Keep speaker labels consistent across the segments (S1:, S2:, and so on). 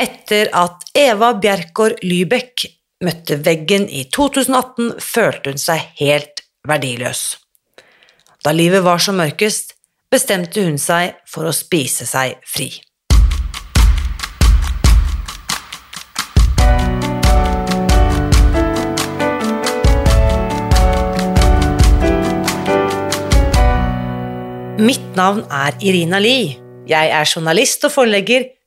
S1: Etter at Eva Bjerkår Lybekk møtte veggen i 2018, følte hun seg helt verdiløs. Da livet var som mørkest, bestemte hun seg for å spise seg fri. Mitt navn er Irina Lie. Jeg er journalist og forlegger,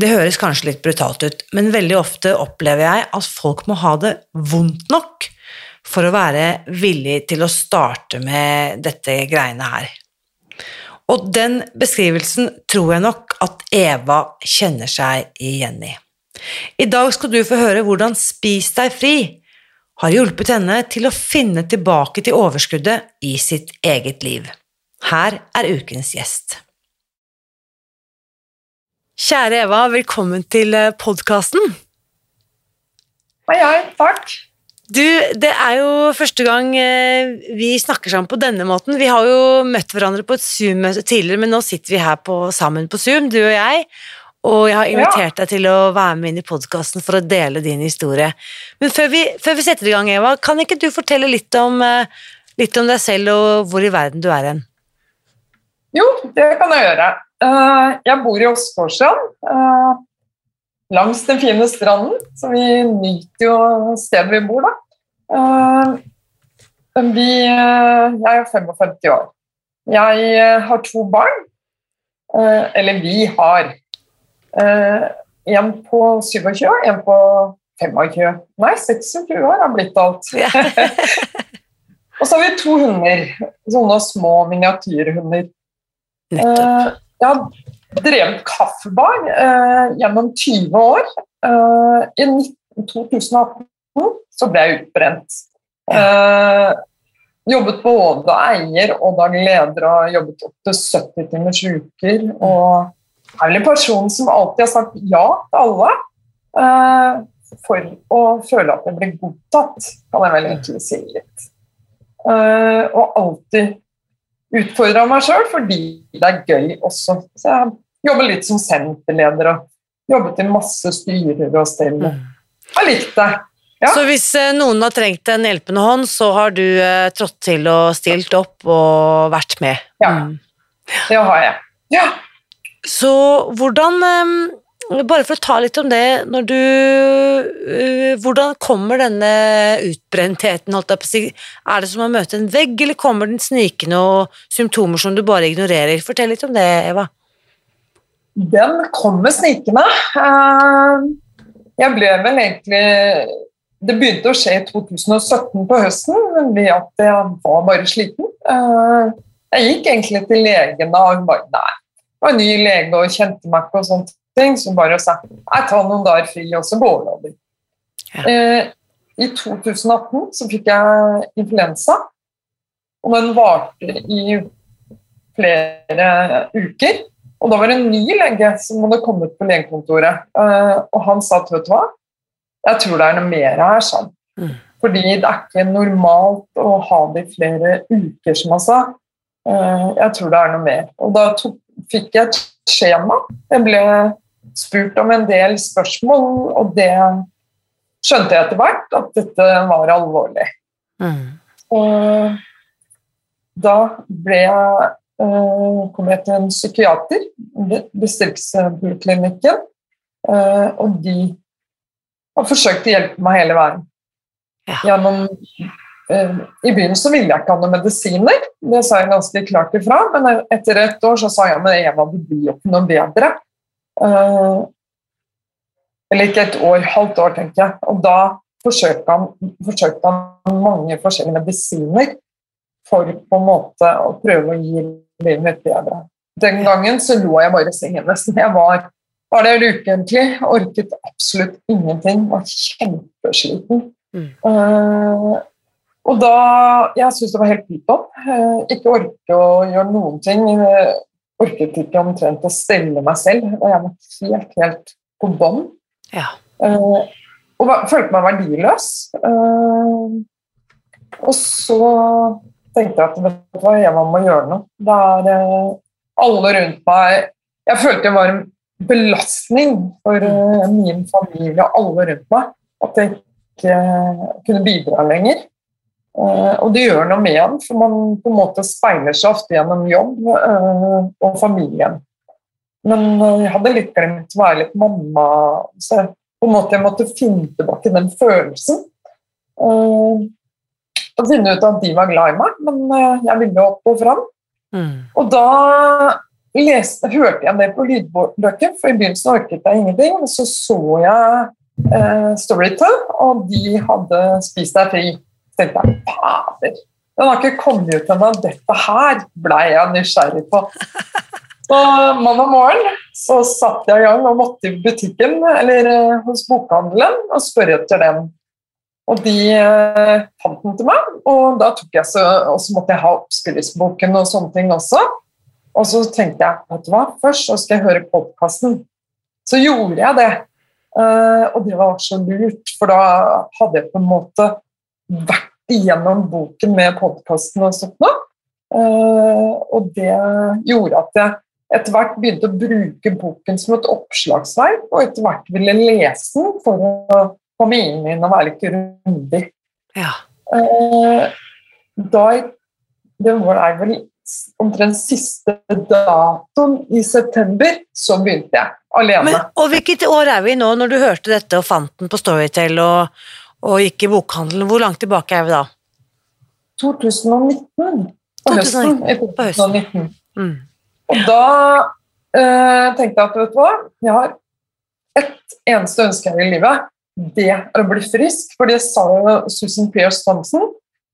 S1: Det høres kanskje litt brutalt ut, men veldig ofte opplever jeg at folk må ha det vondt nok for å være villig til å starte med dette greiene her. Og den beskrivelsen tror jeg nok at Eva kjenner seg igjen i. I dag skal du få høre hvordan Spis deg fri har hjulpet henne til å finne tilbake til overskuddet i sitt eget liv. Her er ukens gjest. Kjære Eva, velkommen til podkasten.
S2: Hei, hei. Takk.
S1: Du, det er jo første gang eh, vi snakker sammen på denne måten. Vi har jo møtt hverandre på et Zoom-møte tidligere, men nå sitter vi her på, sammen på Zoom, du og jeg. Og jeg har invitert deg til å være med inn i podkasten for å dele din historie. Men før vi, før vi, setter i gang, Eva, kan ikke du fortelle litt om, eh, litt om deg selv og hvor i verden du er hen?
S2: Jo, det kan jeg gjøre. Uh, jeg bor i Åsgårdstrand, uh, langs den fine stranden, så vi nyter jo stedet vi bor, da. Uh, vi, jeg er 55 år. Jeg har to barn. eller vi har. en på 27 år, en på 25. Nei, 26 år har blitt alt. og så har vi to hunder. Sånne små miniatyrhunder.
S1: Nettopp.
S2: Jeg har drevet kaffebar eh, gjennom 20 år. Eh, I 2018 så ble jeg utbrent. Eh, jobbet både eier og daglig leder og jobbet opp til 70 timers uker. Og er vel en person som alltid har sagt ja til alle. Eh, for å føle at jeg blir godtatt, kan jeg vel egentlig si litt. Eh, og alltid utfordra meg sjøl fordi det er gøy også. Så jeg jobber litt som senterleder og jobbet i masse styrer og stell. Mm. Jeg likte det. Ja.
S1: Så hvis eh, noen har trengt en hjelpende hånd, så har du eh, trådt til og stilt opp og vært med?
S2: Ja, mm. det har jeg. Ja.
S1: Så hvordan eh, bare for å ta litt om det, når du uh, Hvordan kommer denne utbrentheten, holdt på? Er det som å møte en vegg, eller kommer den snikende og symptomer som du bare ignorerer? Fortell litt om det, Eva.
S2: Den kommer snikende. Uh, jeg ble vel egentlig Det begynte å skje i 2017 på høsten ved at jeg var bare sliten. Uh, jeg gikk egentlig til legen og bare Nei, det var ny lege og kjente meg ikke og sånt ting som bare sa jeg tar noen dager fri, og så går det over. Ja. Eh, I 2018 så fikk jeg influensa, og den varte i flere uker. Og da var det en ny lege som hadde kommet på legekontoret, eh, og han sa at vet du hva, jeg tror det er noe mer her, sånn. Mm. Fordi det er ikke normalt å ha det i flere uker, som han sa. Eh, jeg tror det er noe mer. Og da tok, fikk jeg skjema. Jeg ble spurt om en del spørsmål, og det skjønte jeg etter hvert at dette var alvorlig. Mm. Og da ble jeg, uh, kom jeg til en psykiater, distriktspoliklinikken, uh, og de har forsøkt å hjelpe meg hele veien.
S1: Ja.
S2: gjennom eh, I begynnelsen ville jeg ikke ha noen medisiner, det sa jeg ganske klart ifra. Men etter et år så sa jeg men Eva, det blir jo ikke noe bedre. Eh, eller ikke et år, halvt år, tenker jeg. Og da forsøkte han, forsøkte han mange forskjellige medisiner for på en måte å prøve å gi livet mitt bedre. Den gangen så lå jeg bare i sengen nesten. Jeg var, var der ukentlig, orket absolutt ingenting, var kjempesliten.
S1: Mm.
S2: Uh, og da Jeg syntes det var helt pyton. Uh, ikke orke å gjøre noen ting. Uh, orket ikke omtrent å stelle meg selv, og jeg var helt, helt på bånn.
S1: Ja.
S2: Uh, og følte meg verdiløs. Og så tenkte jeg at vet du hva, jeg må gjøre noe. Det er alle rundt meg Jeg følte det var en belastning for min familie og alle rundt meg at jeg ikke kunne bidra lenger. Og det gjør noe med en, for man på en måte speiler seg ofte gjennom jobb og familien. Men jeg hadde litt glemt å være litt mamma. Så på en måte jeg måtte finne tilbake den følelsen. Og finne ut at de var glad i meg, men jeg ville opp og fram.
S1: Mm.
S2: Og da leste, hørte jeg det på lydbøker, for i begynnelsen orket jeg ingenting. Men så så jeg eh, Storytel, og de hadde Spist deg fri. Tenkte jeg fader, den har ikke kommet ut ennå. Dette her ble jeg nysgjerrig på. Så mandag morgen så satt jeg i gang og måtte i butikken eller eh, hos bokhandelen og spørre etter den. Og de eh, fant den til meg, og da tok jeg så, og så måtte jeg ha oppskriftsboken og sånne ting også. Og så tenkte jeg vet du hva, først så skal jeg høre podkasten. Så gjorde jeg det. Eh, og det var så lurt, for da hadde jeg på en måte vært igjennom boken med podkasten og sånt noe. Eh, og det gjorde at jeg etter hvert begynte å bruke boken som et oppslagsverk, og etter hvert ville lese den for å komme inn i den og være litt grundig.
S1: Ja.
S2: Eh, da Det var vel omtrent siste datoen i september, så begynte jeg alene.
S1: Men, og hvilket år er vi nå, når du hørte dette og fant den på Storytel og, og gikk i bokhandelen? Hvor langt tilbake er vi da?
S2: 2019. På høsten. i
S1: På høsten.
S2: 2019.
S1: Mm.
S2: Og da eh, tenkte jeg at vet du hva, jeg har ett eneste ønske her i livet. Det er å bli frisk. For det sa jo Susan Pierce Thompson,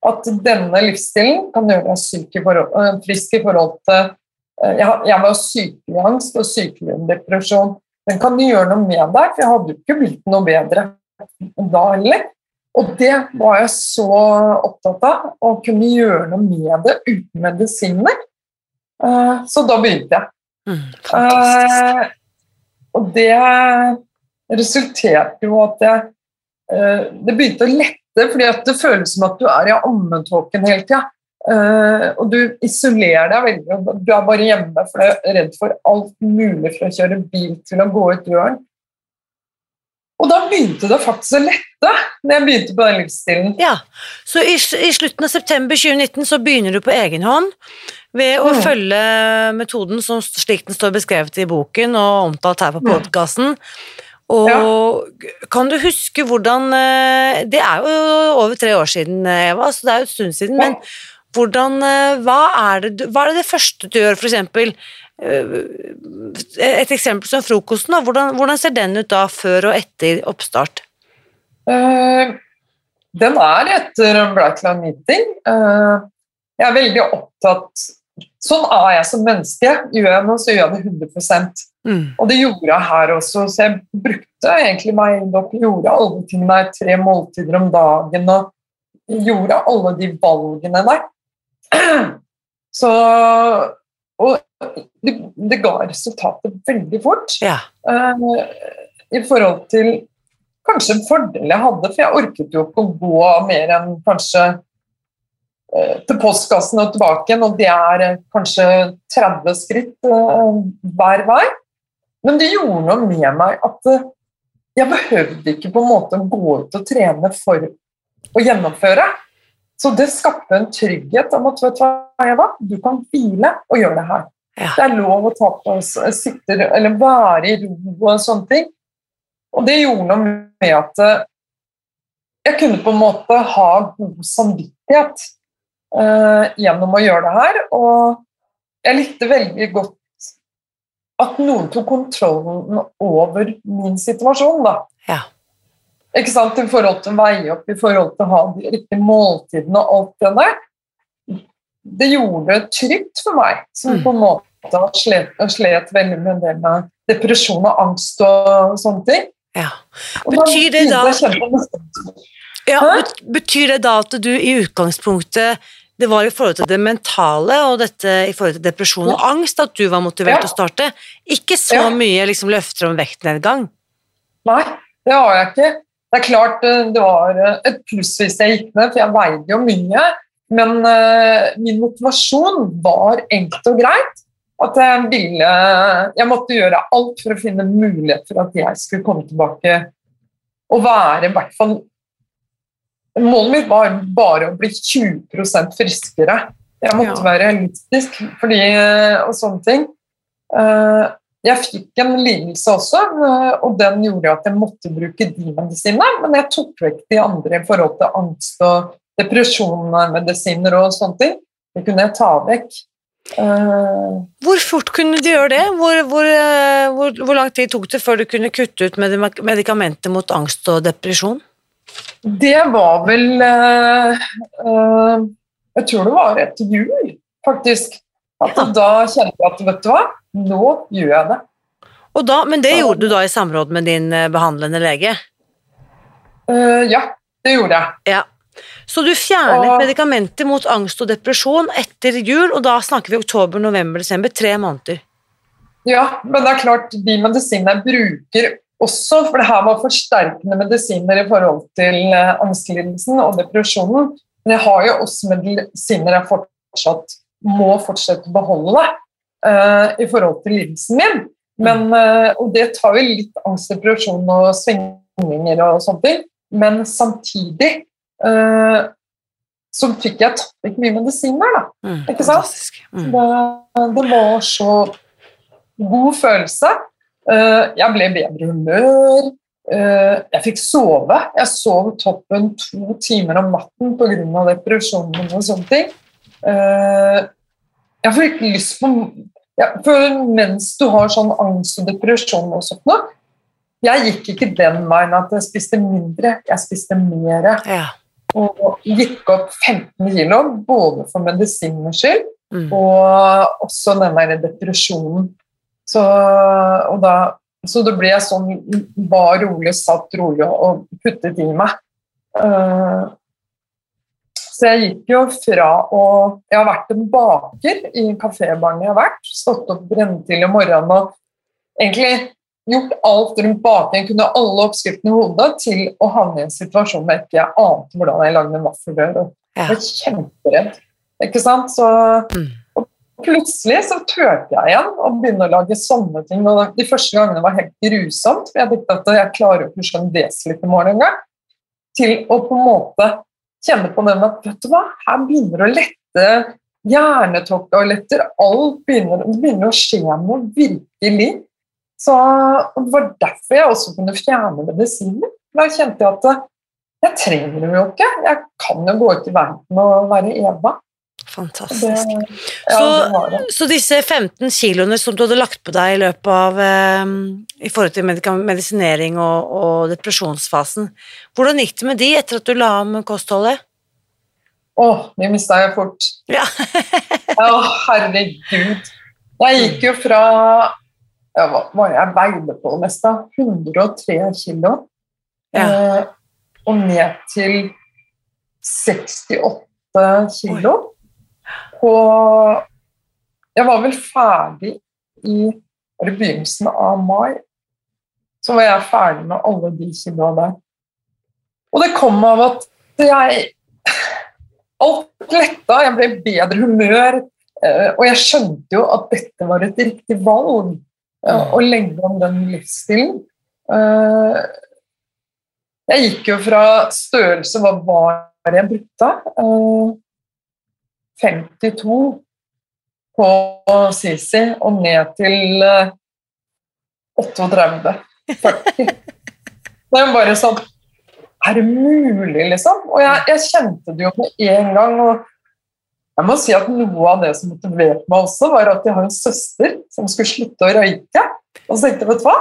S2: at denne livsstilen kan gjøre deg syk i forhold, eh, frisk i forhold til eh, jeg, jeg var sykelig angst og sykelig depresjon. Den kan gjøre noe med deg, for jeg hadde jo ikke blitt noe bedre da heller. Og det var jeg så opptatt av, å kunne gjøre noe med det uten medisiner. Eh, så da begynte jeg.
S1: Mm.
S2: Eh, og det resulterte jo at jeg eh, Det begynte å lette, fordi det føles som at du er i ammetåken hele tida. og du isolerer deg veldig. Du er bare hjemme for du er redd for alt mulig fra å kjøre bil til å gå ut døren. Og da begynte det faktisk å lette, når jeg begynte på den livsstilen.
S1: Ja, så i, i slutten av september 2019 så begynner du på egen hånd ved å
S2: Mm.
S1: følge metoden som slik den står beskrevet i boken og omtalt her på
S2: Mm.
S1: podkasten. Og kan du huske hvordan eh, Det er jo over tre år siden, Eva, så det er jo et stund siden, men hvordan eh, Hva er det, hva er det, det første du gjør, for eksempel? eh, Et eksempel som frokosten, da. Hvordan, hvordan ser den ut da, før og etter oppstart?
S2: Uh, den er etter Blackland Meeting. Uh, jeg er veldig opptatt Sånn er jeg som menneske. Gjør jeg noe, så gjør jeg det 100
S1: Mm.
S2: Og det gjorde jeg her også, så jeg brukte egentlig meg opp, gjorde alle tingene der, tre måltider om dagen og gjorde alle de valgene der. Så Og det, det ga resultatet veldig fort.
S1: Ja.
S2: Uh, I forhold til kanskje en fordel jeg hadde, for jeg orket jo ikke å gå mer enn kanskje eh, til postkassen og tilbake igjen, og det er eh, kanskje 30 skritt hver vei. Men det gjorde noe med meg at jeg behøvde ikke på en måte å gå ut og trene for å gjennomføre. Så det skapte en trygghet om at vet du hva, Eva, du kan hvile og gjøre det her.
S1: Ja.
S2: Det er lov å ta på s- sitte eller være i ro og sånne ting. Og det gjorde noe med at eh, jeg kunne på en måte ha god samvittighet eh, gjennom å gjøre det her. Og jeg likte veldig godt at noen tok kontrollen over min situasjon. da.
S1: Ja.
S2: Ikke sant? I forhold til å veie opp, i forhold til å ha de riktige måltidene og alt det der. Det gjorde det trygt for meg, som
S1: Mm.
S2: på en måte slet, slet veldig med en del med depresjon og angst og sånne ting.
S1: ja. Betyr det da-
S2: mestring.
S1: Ja, Betyr det da at du i utgangspunktet det var i forhold til det mentale og dette i forhold til depresjon og angst at du var motivert
S2: Ja.
S1: til å starte? Ikke så
S2: Ja.
S1: mye liksom, løfter om vektnedgang?
S2: Nei, det har jeg ikke. Det er klart eh, det var eh, et pluss hvis jeg gikk ned, for jeg veide jo mye. Men eh, min motivasjon var enkelt og greit. At jeg ville Jeg måtte gjøre alt for å finne mulighet for at jeg skulle komme tilbake og være i hvert fall Målet mitt var bare å bli 20% friskere. Jeg måtte
S1: Ja.
S2: være realistisk fordi, og sånne ting. Jeg fikk en lidelse også, eh, og den gjorde at jeg måtte bruke de medisinene. Men jeg tok vekk de andre i forhold til angst og depresjonmedisiner og sånne ting. Det kunne jeg ta vekk. Eh,
S1: Hvor fort kunne du gjøre det? Hvor, hvor, eh, hvor, hvor lang tid tok det før du kunne kutte ut medikamenter mot angst og depresjon?
S2: Det var vel Jeg tror det var etter jul, faktisk. At. Da kjente jeg at vet du hva, nå gjør jeg det.
S1: Da, men det gjorde du da i samråd med din eh, behandlende lege?
S2: Uh, ja, det gjorde jeg.
S1: Ja. Så du fjernet
S2: Og-
S1: medikamenter mot angst og depresjon etter jul, og da snakker vi oktober, november, desember, tre måneder.
S2: Ja, men det er klart, de medisinene jeg bruker også, for det her var forsterkende medisiner i forhold til eh, angstlidelsen og depresjonen, men jeg har jo også medisiner jeg fortsatt må fortsette å beholde eh, i forhold til lidelsen min. Men, eh, og det tar jo litt angst, depresjon og svingninger og sånne ting, men samtidig eh, så fikk jeg tatt vekk mye medisiner, da.
S1: Mm,
S2: Ikke sant?
S1: Mm.
S2: Det, det var så god følelse. Eh, Jeg ble i bedre humør. Eh, Jeg fikk sove. Jeg sov toppen to timer om natten pga. depresjonen og sånne ting. Eh, Jeg fikk lyst på ja, for Mens du har sånn angst og depresjon og sånt noe Jeg gikk ikke den veien at jeg spiste mindre, jeg spiste mer.
S1: Ja.
S2: Og gikk opp 15 kilo, både for medisinens skyld
S1: Mm.
S2: og også den der depresjonen. Så, og da, så da ble jeg sånn var rolig, satt rolig og puttet i meg. Eh, så jeg gikk jo fra å Jeg har vært en baker i kafébaren jeg har vært. Stått opp brennetidlig om morgenen og egentlig gjort alt rundt baking, kunne alle oppskriftene i hodet, til å havne i en situasjon hvor jeg ikke ante hvordan jeg lagde en vaffelrør. Jeg var kjemperedd. Ikke sant? Så
S1: Mm.
S2: og plutselig så turte jeg igjen å begynne å lage sånne ting. Og de første gangene var helt grusomt, for jeg tenkte at jeg klarer jo ikke å skjønne desiliter mål engang. Til å på en måte kjenne på den at vet du hva, her begynner det å lette hjernetokket og letter alt begynner, det begynner å skje noe virkelig. Så Det var derfor jeg også kunne fjerne medisiner. Da kjente jeg at jeg trenger dem jo ikke. Jeg kan jo gå ut i verden og være Eva. Det, ja,
S1: Så-. Så disse 15 kiloene som du hadde lagt på deg i løpet av eh, I forhold til medisinering og, og depresjonsfasen, hvordan gikk det med de etter at du la om kostholdet?
S2: Å, de mista jeg fort.
S1: Ja.
S2: Å, herregud. Jeg gikk jo fra ja, Hva var jeg veide på meste? 103 kilo.
S1: Ja.
S2: Eh, og ned til 68 kilo. På Jeg var vel ferdig i begynnelsen av mai. Så var jeg ferdig med alle de kiloa der. Og det kom av at jeg Alt letta, jeg ble i bedre humør. eh, Og jeg skjønte jo at dette var et riktig valg, eh, å legge om den livsstilen. Eh, Jeg gikk jo fra størrelse Hva var det jeg brukte? Eh, 52 på Sisi og ned til eh, 38. 40. Det er bare sånn Er det mulig, liksom? Og jeg, jeg kjente det jo med en gang. og jeg må si at Noe av det som motiverte meg også, var at jeg har en søster som skulle slutte å røyke. Og så tenkte jeg, vet du hva?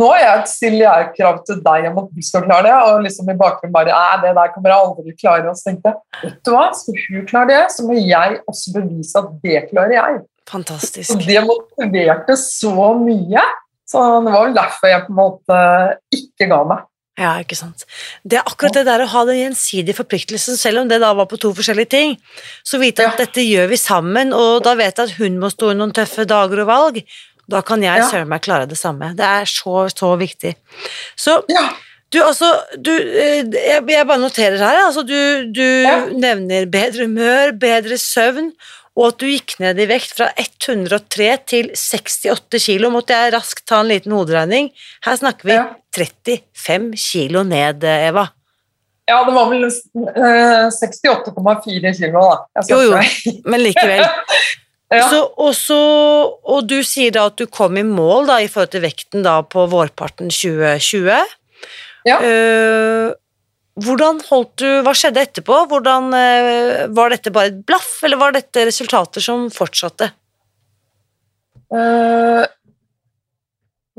S2: Nå har jeg et stillierkrav til deg om at du skal klare det. Og liksom i bakgrunnen bare Nei, det der kommer jeg aldri klare. Og så tenkte jeg, vet du hva, skal hun klare det, så må jeg også bevise at det klarer jeg.
S1: Fantastisk.
S2: Og det motiverte så mye. Så det var vel derfor jeg på en måte ikke ga meg.
S1: Ja, ikke sant. Det er akkurat det der å ha den gjensidige forpliktelsen, selv om det da var på to forskjellige ting. Så vite at
S2: Ja.
S1: dette gjør vi sammen, og da vet jeg at hun må stå i noen tøffe dager og valg. Da kan jeg
S2: Ja.
S1: søren meg klare det samme. Det er så, så viktig. Så
S2: Ja,
S1: du, altså du, eh, jeg, jeg bare noterer her, altså du, du
S2: Ja.
S1: nevner bedre humør, bedre søvn, og at du gikk ned i vekt fra 103 til 68 kilo. Måtte jeg raskt ta en liten hoderegning. Her snakker vi
S2: Ja.
S1: 35 kilo ned, Eva.
S2: ja det var vel eh, 68,4 kilo, da.
S1: Jo, jo, men likevel.
S2: Ja.
S1: Så, og, så, og du sier da at du kom i mål da, i forhold til vekten da på vårparten 2020.
S2: Ja.
S1: Uh, hvordan holdt du, Hva skjedde etterpå? Hvordan, uh, var dette bare et blaff, eller var dette resultater som fortsatte?
S2: Uh,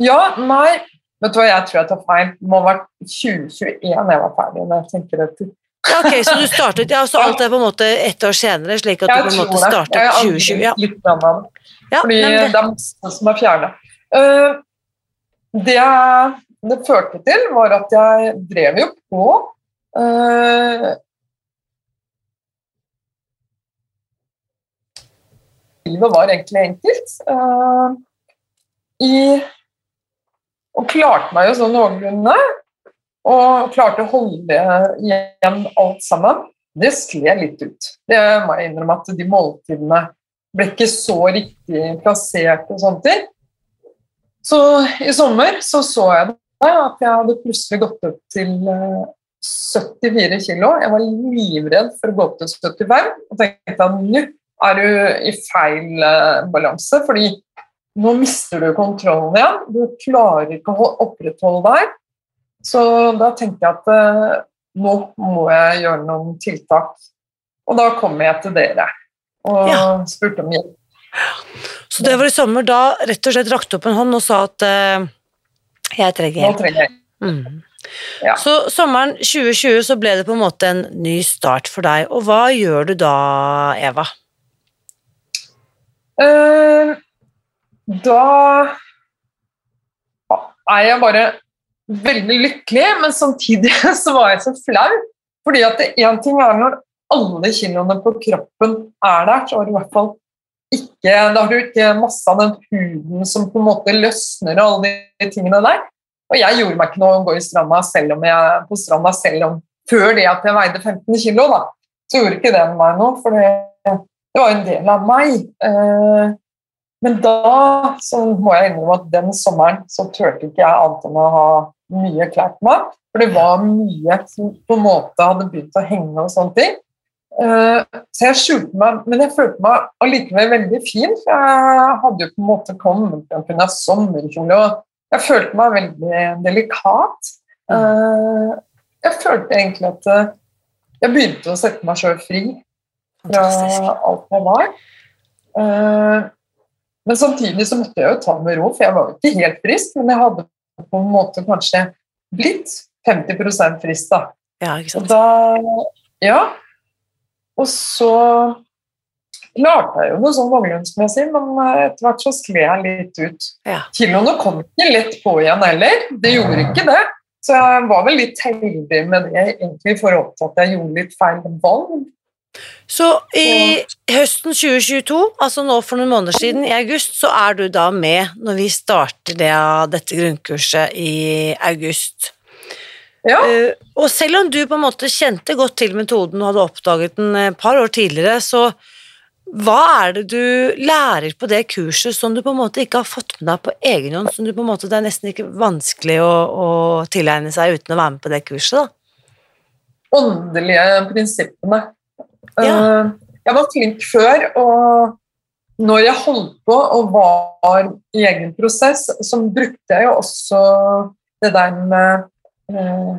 S2: ja, nei Vet du hva, jeg tror jeg tar feil. Det må ha vært 2021 jeg var ferdig. når jeg tenker etter.
S1: Ja, ok, Så du startet, ja, så alt er på en måte ett år senere, slik at du på en måte startet
S2: Jeg har
S1: 2020? Ja.
S2: litt grann av det. Fordi det
S1: det,
S2: er masse som er fjernet. Uh, det det førte til, var at jeg drev jo på uh, Livet var egentlig enkelt. Uh, i, og klarte meg jo sånn noenlunde. Og klarte å holde igjen alt sammen. Det skled litt ut. Det må jeg innrømme at de måltidene ble ikke så riktig plassert og sånne ting. Så i sommer så, så jeg det, at jeg hadde plutselig gått opp til eh, 74 kilo. Jeg var livredd for å gå opp til 75 og tenkte at nå er du i feil eh, balanse, fordi nå mister du kontrollen igjen. Du klarer ikke å opprettholde deg. Så da tenkte jeg at eh, nå må jeg gjøre noen tiltak. Og da kom jeg til dere og
S1: Ja.
S2: spurte om hjelp.
S1: så det var i sommer da rett og slett rakte opp en hånd og sa at eh, jeg trenger hjelp.
S2: Nå trenger jeg
S1: Mm.
S2: Ja.
S1: Så sommeren 2020 så ble det på en måte en ny start for deg, og hva gjør du da, Eva?
S2: Eh, da er jeg bare veldig lykkelig, men samtidig så var jeg så flau. Fordi at én ting er når alle kiloene på kroppen er der, så har du i hvert fall ikke Da har du ikke masse av den huden som på en måte løsner og alle de tingene der. Og jeg gjorde meg ikke noe å gå i stranda selv om jeg på stranda selv om før det at jeg veide 15 kilo, da. Så gjorde ikke det meg noe, for det, det var en del av meg. Eh, men da så må jeg innrømme at den sommeren så turte ikke jeg annet enn å ha mye klær på meg. For det var mye som på en måte hadde begynt å henge og sånne ting. Eh, så jeg skjulte meg, men jeg følte meg allikevel veldig fin. For jeg hadde jo på en måte kommet til å kunne ha sommerkjole, og jeg følte meg veldig delikat. Eh, jeg følte egentlig at eh, jeg begynte å sette meg sjøl fri fra alt jeg var. Men samtidig så måtte jeg jo ta med ro, for jeg var jo ikke helt frisk. Men jeg hadde på en måte kanskje blitt 50 frisk, da.
S1: Ja, ikke
S2: Og
S1: sant?
S2: da Ja. Og så klarte jeg jo noe sånn vognlønnsmessig, men eh, etter hvert så skled jeg litt ut.
S1: Ja.
S2: Kiloene kom ikke lett på igjen heller. Det gjorde ikke det. Så jeg var vel litt heldig med det egentlig i forhold til at jeg gjorde litt feil valg.
S1: Så i høsten 2022, altså nå for noen måneder siden, i august, så er du da med når vi starter det, dette grunnkurset i august.
S2: Ja.
S1: Uh, og selv om du på en måte kjente godt til metoden og hadde oppdaget den et par år tidligere, så hva er det du lærer på det kurset som du på en måte ikke har fått med deg på egen hånd, som du på en måte, det er nesten ikke vanskelig å, å tilegne seg uten å være med på det kurset? da?
S2: Åndelige prinsippene.
S1: Ja.
S2: Eh, Jeg var flink før, og når jeg holdt på og var i egen prosess, så brukte jeg jo også det der med eh,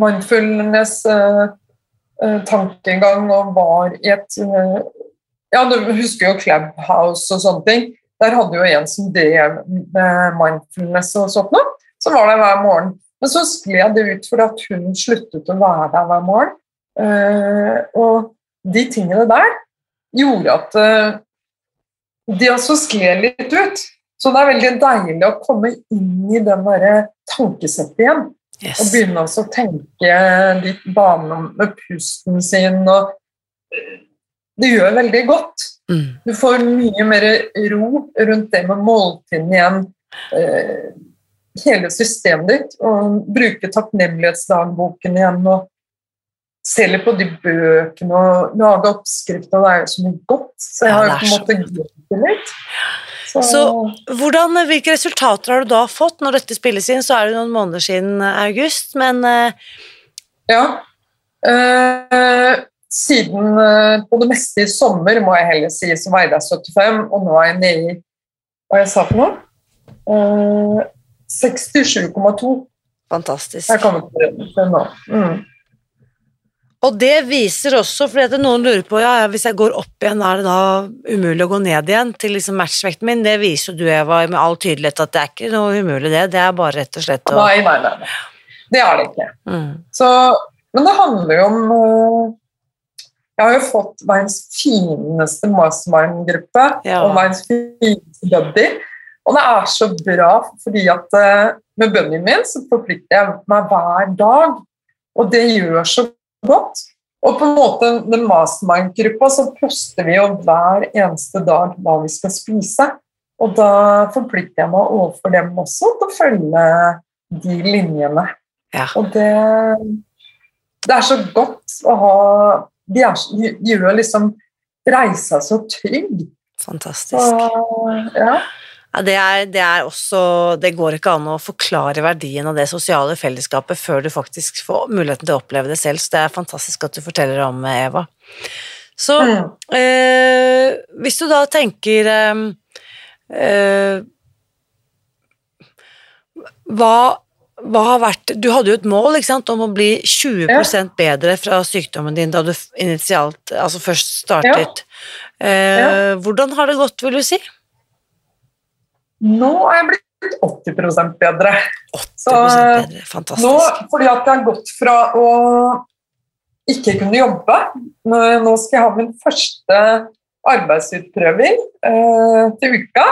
S2: mindfulness-tankegang og var i et Ja, du husker jo Clubhouse og sånne ting. Der hadde jo en som drev med mindfulness og sånt noe. som var der hver morgen. Men så skled det ut fordi hun sluttet å være der hver morgen. og de tingene der gjorde at de også skled litt ut. Så det er veldig deilig å komme inn i den derre tankesettet igjen. Yes. Og begynne å tenke litt bane med pusten sin. og Det gjør veldig godt. Mm. Du får mye mer ro rundt det med måltidene igjen. Eh, hele systemet ditt. Og bruke takknemlighetsdagboken igjen. og se litt på de bøkene og lage oppskrifter. Det er jo så mye godt. Så jeg har jo på en måte glemt det litt.
S1: Så, så hvordan, hvilke resultater har du da fått? Når dette spilles inn, så er det noen måneder siden august, men uh...
S2: Ja. Uh, siden uh, på det meste i sommer, må jeg heller si, så veide jeg 75, og nå er jeg nede i Hva jeg sa for noe? 67,2.
S1: Fantastisk.
S2: Jeg kommer til det nå. Mm.
S1: Og det viser også, fordi noen lurer på ja, hvis jeg går opp igjen, er det da umulig å gå ned igjen til liksom matchvekten min? Det viser jo du, Eva, med all tydelighet at det er ikke noe umulig, det. Det er bare rett og slett
S2: å Nei, nei, nei. Det er det ikke. Mm. Så, men det handler jo om Jeg har jo fått verdens fineste mastermind-gruppe ja. og verdens fineste buddy. Og det er så bra, fordi at øh, med buddyen min så forplikter jeg meg hver dag. Og det gjør så godt. Og på en måte den mastermind-gruppa så poster vi jo hver eneste dag hva vi skal spise. Og da forplikter jeg meg overfor dem også til å følge de linjene. Ja. Og det, det er så godt å ha De, er, de gjør liksom reisa så trygg.
S1: Fantastisk. Så, ja. Ja, det, er, det, er, også Det går ikke an å forklare verdien av det sosiale fellesskapet før du faktisk får muligheten til å oppleve det selv, så det er fantastisk at du forteller om Eva. Så mm. eh, hvis du da tenker eh, eh, hva, hva, har vært Du hadde jo et mål sant, om å bli 20 ja. bedre fra sykdommen din da du initialt, altså først startet. Ja. Eh, ja. Hvordan har det gått, vil du si?
S2: Nå er jeg blitt 80% bedre.
S1: 80 så, bedre, fantastisk.
S2: Nå, fordi at jeg har gått fra å ikke kunne jobbe Nå skal jeg ha min første arbeidsutprøving eh, til uka.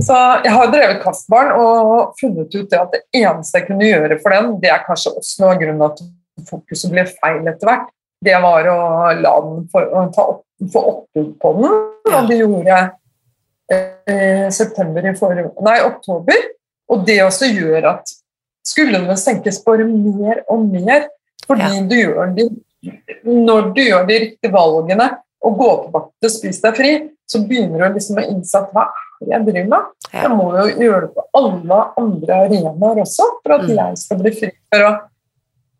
S2: Så jeg har drevet kastbarn og funnet ut det at det eneste jeg kunne gjøre for den, det er kanskje også noe av grunnen at fokuset ble feil etter hvert, det var å la den få oppbud på den. Og det gjorde jeg eh, september i forrige, nei, oktober. Og det også gjør at skuldrene senkes bare mer og mer fordi ja. du gjør de, når du gjør de riktige valgene og går tilbake til å spise deg fri, så begynner du liksom å innse at hva er jeg driver med? Ja. Jeg må jo gjøre det på alle andre arenaer også for at mm. jeg skal bli fri for å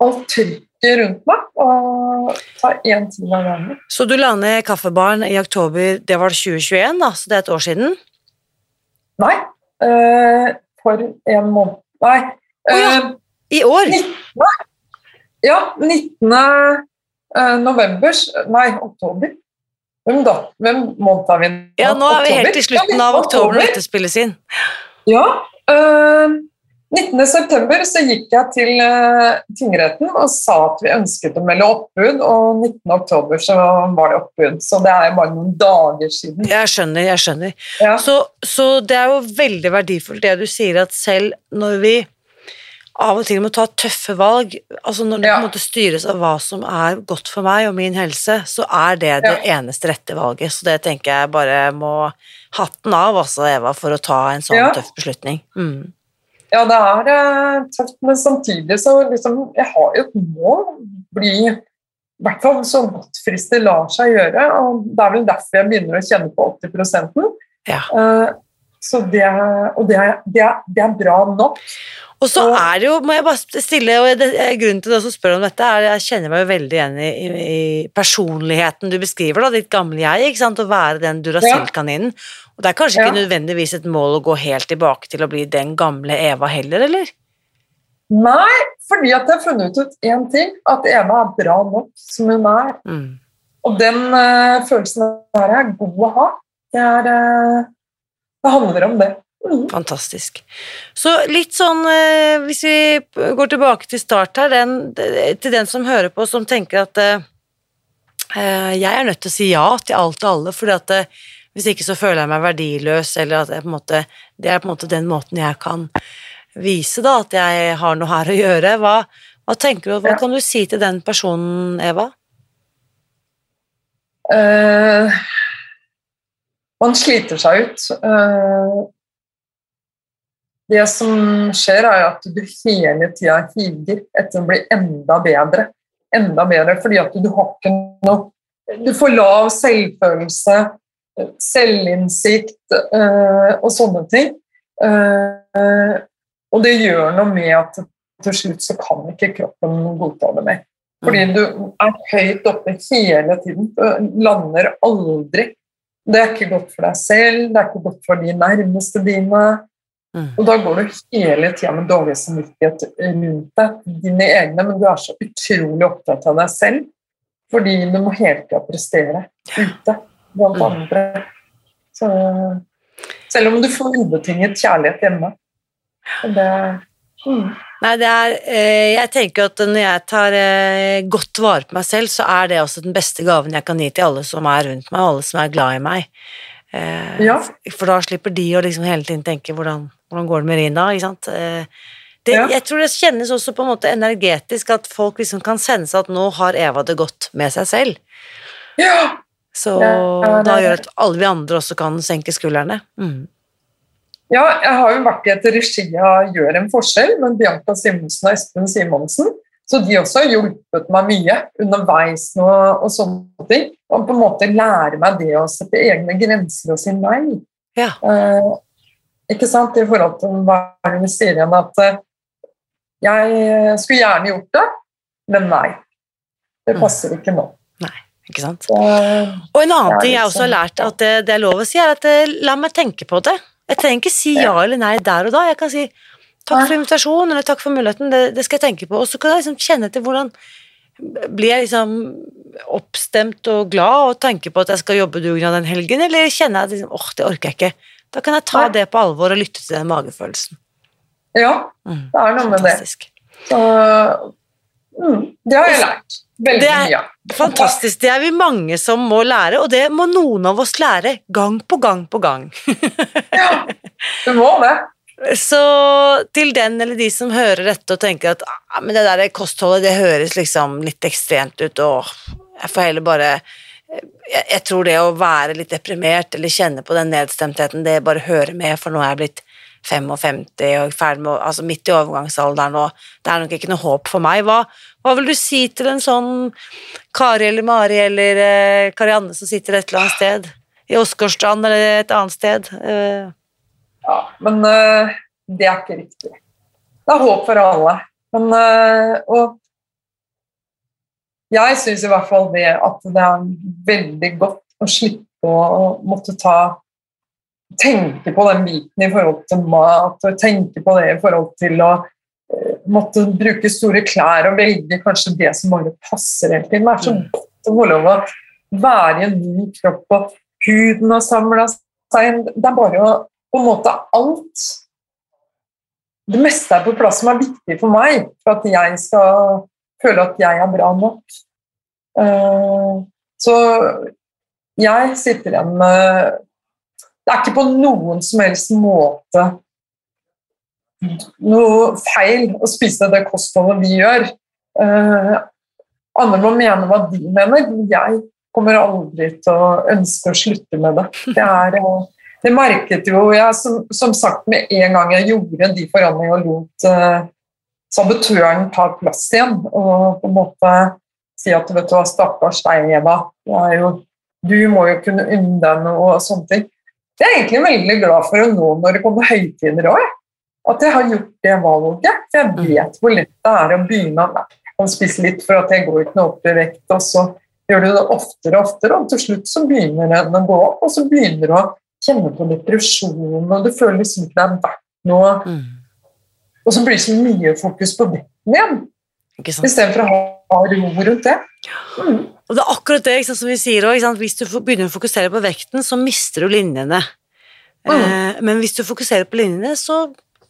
S2: alt trykket rundt meg og ta én time av gangen.
S1: Så du la ned Kaffebaren i oktober, det var 2021, da, så det er et år siden?
S2: Nei, øh, for en måned Nei.
S1: Oh, ja. I år?
S2: 19, ja, 19. Eh, november Nei, oktober. Hvem da? Hvem måned er vi
S1: nå? Ja, nå er vi helt i slutten av oktober når dette spilles inn.
S2: Ja. Øh, 19.9. så gikk jeg til uh, tingretten og sa at vi ønsket å melde oppbud, og 19.10 så var det oppbud. Så det er bare noen dager siden.
S1: Jeg skjønner, jeg skjønner. Ja. Så, så, det er jo veldig verdifullt det du sier, at selv når vi av og til må ta tøffe valg, altså når det ja. på en måte styres av hva som er godt for meg og min helse, så er det det ja. eneste rette valget. Så det tenker jeg bare må hatten av, altså, Eva, for å ta en sånn tøff beslutning. Mm.
S2: Ja, det er eh, tøft, men samtidig så liksom Jeg har jo et mål. Bli i hvert fall så godt frist det lar seg gjøre. og Det er vel derfor jeg begynner å kjenne på 80%
S1: ja.
S2: Uh, så det, og det er, det, er, det er bra nok.
S1: Og så er det jo, må jeg bare stille, og grunnen til det som spør om dette, er at jeg kjenner meg jo veldig igjen i, i, i, personligheten du beskriver, da, ditt gamle jeg, ikke sant, å være den Duracell-kaninen. Og det er kanskje ja. ikke nødvendigvis et mål å gå helt tilbake til å bli den gamle Eva heller, eller?
S2: Nei, fordi at jeg har funnet ut én ting, at Eva er bra nok som hun er.
S1: Mm.
S2: Og den uh, følelsen der er god å ha. Det, er, uh, det handler om det. Mm.
S1: Fantastisk. Så litt sånn, eh, hvis vi går tilbake til start her, den, til den som hører på, som tenker at eh, jeg er nødt til å si ja til alt og alle, fordi at eh, hvis ikke så føler jeg meg verdiløs, eller at jeg på en måte, det er på en måte den måten jeg kan vise da, at jeg har noe her å gjøre. Hva, hva tenker du, hva
S2: Ja.
S1: kan du si til den personen, Eva?
S2: Uh, man sliter seg ut. Uh, det som skjer, er at du hele tida higer etter å bli enda bedre. Enda bedre, fordi at du har ikke noe Du får lav selvfølelse, selvinnsikt eh, og sånne ting. Eh, og det gjør noe med at til slutt så kan ikke kroppen godta det mer. Fordi du er høyt oppe hele tiden. Du lander aldri. Det er ikke godt for deg selv, det er ikke godt for de nærmeste dine.
S1: Mm.
S2: Og da går du hele tida med dårlig samvittighet rundt deg, dine egne, men du er så utrolig opptatt av deg selv. Fordi du må hele tida prestere ute blant
S1: Mm.
S2: andre. Så, selv om du får ubetinget kjærlighet hjemme. Det, mm.
S1: Nei, det er eh, Jeg tenker at når jeg tar eh, godt vare på meg selv, så er det også den beste gaven jeg kan gi til alle som er rundt meg, og alle som er glad i meg. Eh,
S2: Ja.
S1: For da slipper de å liksom hele tiden tenke hvordan, hvordan går det med Rina, ikke sant. Det,
S2: Ja.
S1: Jeg tror det kjennes også på en måte energetisk at folk liksom kan sense at nå har Eva det godt med seg selv.
S2: ja.
S1: Så
S2: Ja, det-
S1: da gjør at alle vi andre også kan senke skuldrene. Mm.
S2: Ja, jeg har jo vært i et regi av Gjør en forskjell men Bianca Simonsen og Espen Simonsen. Så de også har hjulpet meg mye underveis nå og sånne ting. Og på en måte lære meg det å sette egne grenser og si nei.
S1: Ja.
S2: Eh, ikke sant? I forhold til hva hun det sier igjen, at eh, jeg skulle gjerne gjort det, men nei. Det passer ikke nå.
S1: Ikke sant? Og en annen ting jeg også har lært at det, det er lov å si, er at eh, la meg tenke på det. Jeg trenger ikke si ja eller nei der og da. Jeg kan si takk for invitasjonen eller takk for muligheten, det, det skal jeg tenke på. Og så kan jeg liksom kjenne til hvordan blir jeg liksom oppstemt og glad og tenker på at jeg skal jobbe dugnad den helgen, eller kjenner jeg at liksom, åh, det orker jeg ikke. Da kan jeg ta
S2: Nei.
S1: det på alvor og lytte til den magefølelsen.
S2: ja,
S1: Mm,
S2: det er noe med det. Så, mm, det har jeg lært. Veldig
S1: Det er-
S2: mye.
S1: Fantastisk. Det er vi mange som må lære, og det må noen av oss lære gang på gang på gang.
S2: Ja, du må det.
S1: Så til den eller de som hører dette og tenker at ah, men det der kostholdet det høres liksom litt ekstremt ut, og jeg får heller bare jeg, jeg tror det å være litt deprimert eller kjenne på den nedstemtheten, det bare hører med, for nå er jeg blitt 55 og ferdig med, altså midt i overgangsalderen, og det er nok ikke noe håp for meg. Hva, hva vil du si til en sånn Kari eller Mari eller eh, Karianne som sitter et eller annet sted? I Åsgårdstrand eller et annet sted? Eh,
S2: Ja, men eh, det er ikke riktig. Det er håp for alle. Men, eh, og jeg syns i hvert fall det at det er veldig godt å slippe å måtte ta Tenke på den biten i forhold til mat, og tenke på det i forhold til å eh, måtte bruke store klær og velge kanskje det som bare passer hele tiden. Det er så
S1: Mm.
S2: godt å få lov å være i en ny kropp, og huden har samla seg. Det er bare å på en måte alt Det meste er på plass som er viktig for meg for at jeg skal føle at jeg er bra nok. Eh, Så jeg sitter igjen med Det er ikke på noen som helst måte noe feil å spise det kostholdet vi gjør. Eh, andre må mene hva de mener. Jeg kommer aldri til å ønske å slutte med det. Det er eh, det merket jo jeg, som, som sagt, med en gang jeg gjorde de forandringene og lot eh, sabotøren ta plass igjen, og på en måte si at vet du hva, stakkars deg, Eva, du må jo kunne unne deg noe og sånne ting. Det er jeg egentlig veldig glad for å nå når det kommer høytider òg, at jeg har gjort det valget. For jeg vet hvor lett det er å begynne å spise litt for at jeg går ikke noe opp i vekt, og så gjør du det oftere og oftere, og til slutt så begynner den å gå opp, og så begynner du å kjenne på depresjon, og du føler liksom ikke det er verdt noe.
S1: mm.
S2: Og så blir det så mye fokus på vekten igjen, istedenfor å ha ro rundt det. Mm.
S1: Og det er akkurat det sant, som vi sier òg. Hvis du begynner å fokusere på vekten, så mister du linjene. Eh, men hvis du fokuserer på linjene, så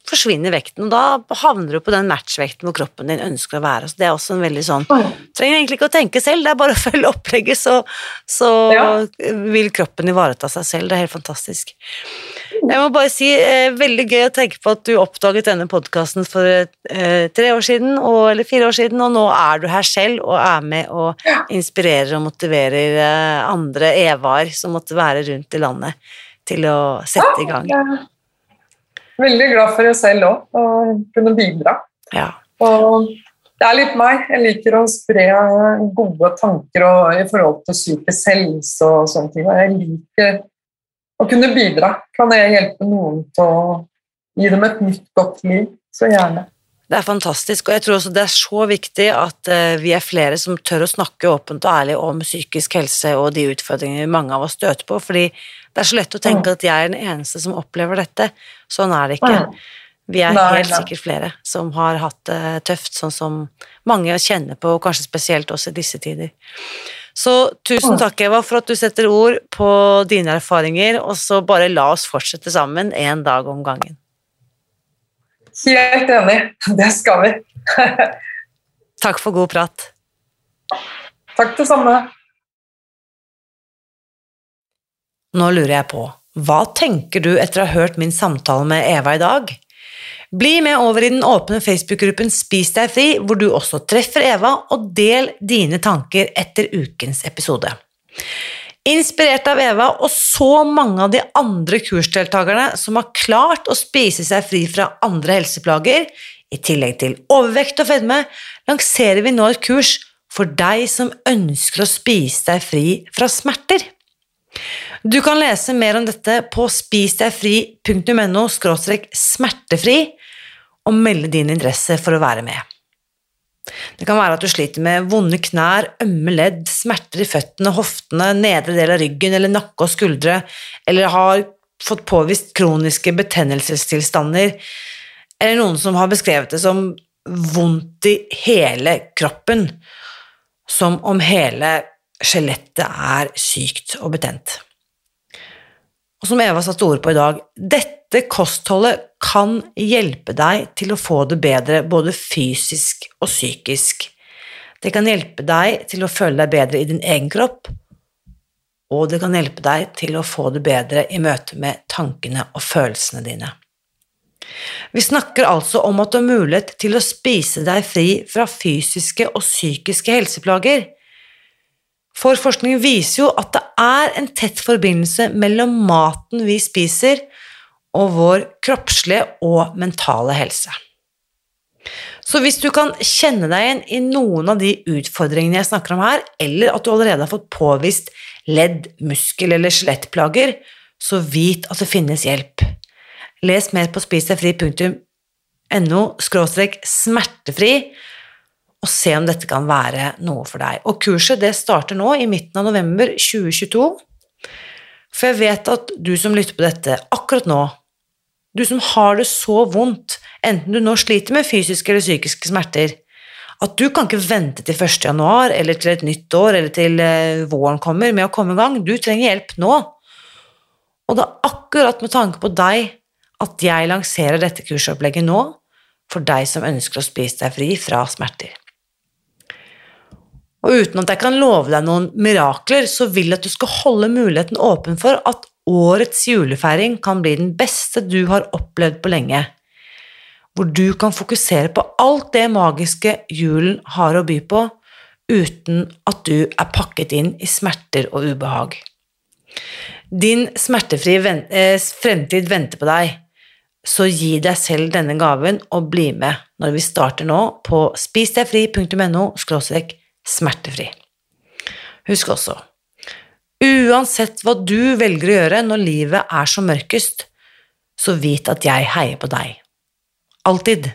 S1: forsvinner vekten, og da havner du på den matchvekten hvor kroppen din ønsker å være. Så det er også en veldig sånn
S2: Mm.
S1: Trenger egentlig ikke å tenke selv, det er bare å følge opplegget, så, så
S2: Ja.
S1: vil kroppen ivareta seg selv. Det er helt fantastisk. Jeg må bare si, eh, veldig gøy å tenke på at du oppdaget denne podkasten for eh, tre år siden, og, eller fire år siden, og nå er du her selv og er med og inspirerer og motiverer eh, andre Evaer som måtte være rundt i landet, til å sette i gang.
S2: Ja. Veldig glad for det selv òg, å kunne bidra.
S1: Ja.
S2: Og det er litt meg. Jeg liker å spre gode tanker og, i forhold til psykisk helse og sånne ting. Og jeg liker å kunne bidra. Kan jeg hjelpe noen til å gi dem et nytt, godt liv, så gjerne.
S1: Det er fantastisk, og jeg tror også det er så viktig at eh, vi er flere som tør å snakke åpent og ærlig om psykisk helse og de utfordringene mange av oss støter på, fordi det er så lett å tenke at jeg er den eneste som opplever dette. Sånn er det ikke.
S2: Mm.
S1: Vi er helt sikkert flere som har hatt det tøft, sånn som mange kjenner på, og kanskje spesielt også i disse tider. Så tusen
S2: Mm.
S1: takk, Eva, for at du setter ord på dine erfaringer, og så bare la oss fortsette sammen en dag om gangen.
S2: Helt enig. Det skal vi.
S1: Takk for god prat.
S2: Takk det samme.
S1: Nå lurer jeg på, hva tenker du etter å ha hørt min samtale med Eva i dag? Bli med over i den åpne Facebook-gruppen Spis deg fri, hvor du også treffer Eva, og del dine tanker etter ukens episode. Inspirert av Eva og så mange av de andre kursdeltakerne som har klart å spise seg fri fra andre helseplager, i tillegg til overvekt og fedme, lanserer vi nå et kurs for deg som ønsker å spise deg fri fra smerter. Du kan lese mer om dette på spisdegfri.no smertefri og melde din interesse for å være med. Det kan være at du sliter med vonde knær, ømme ledd, smerter i føttene, hoftene, nedre del av ryggen eller nakke og skuldre, eller har fått påvist kroniske betennelsestilstander, eller noen som har beskrevet det som vondt i hele kroppen, som om hele skjelettet er sykt og betent. Og som Eva satte ord på i dag, dette kostholdet kan hjelpe deg til å få det bedre både fysisk og psykisk. Det kan hjelpe deg til å føle deg bedre i din egen kropp, og det kan hjelpe deg til å få det bedre i møte med tankene og følelsene dine. Vi snakker altså om at du har mulighet til å spise deg fri fra fysiske og psykiske helseplager. For forskning viser jo at det er en tett forbindelse mellom maten vi spiser, og vår kroppslige og mentale helse. Så hvis du kan kjenne deg igjen i noen av de utfordringene jeg snakker om her, eller at du allerede har fått påvist ledd-, muskel- eller skjelettplager, så vit at det finnes hjelp. Les mer på spisdegfri.no smertefri, og se om dette kan være noe for deg. Og kurset starter nå i midten av november 2022. For jeg vet at du som lytter på dette akkurat nå, du som har det så vondt, enten du nå sliter med fysiske eller psykiske smerter, at du kan ikke vente til 1. januar eller til et nytt år eller til eh, våren kommer med å komme i gang. Du trenger hjelp nå. Og det er akkurat med tanke på deg at jeg lanserer dette kursopplegget nå, for deg som ønsker å spise deg fri fra smerter. Og uten at jeg kan love deg noen mirakler, så vil jeg at du skal holde muligheten åpen for at årets julefeiring kan bli den beste du har opplevd på lenge, hvor du kan fokusere på alt det magiske julen har å by på, uten at du er pakket inn i smerter og ubehag. Din smertefrie eh, fremtid venter på deg, så gi deg selv denne gaven og bli med når vi starter nå på spisdegfri.no smertefri. Husk også, uansett hva du velger å gjøre når livet er som mørkest, så vit at jeg heier på deg. Alltid.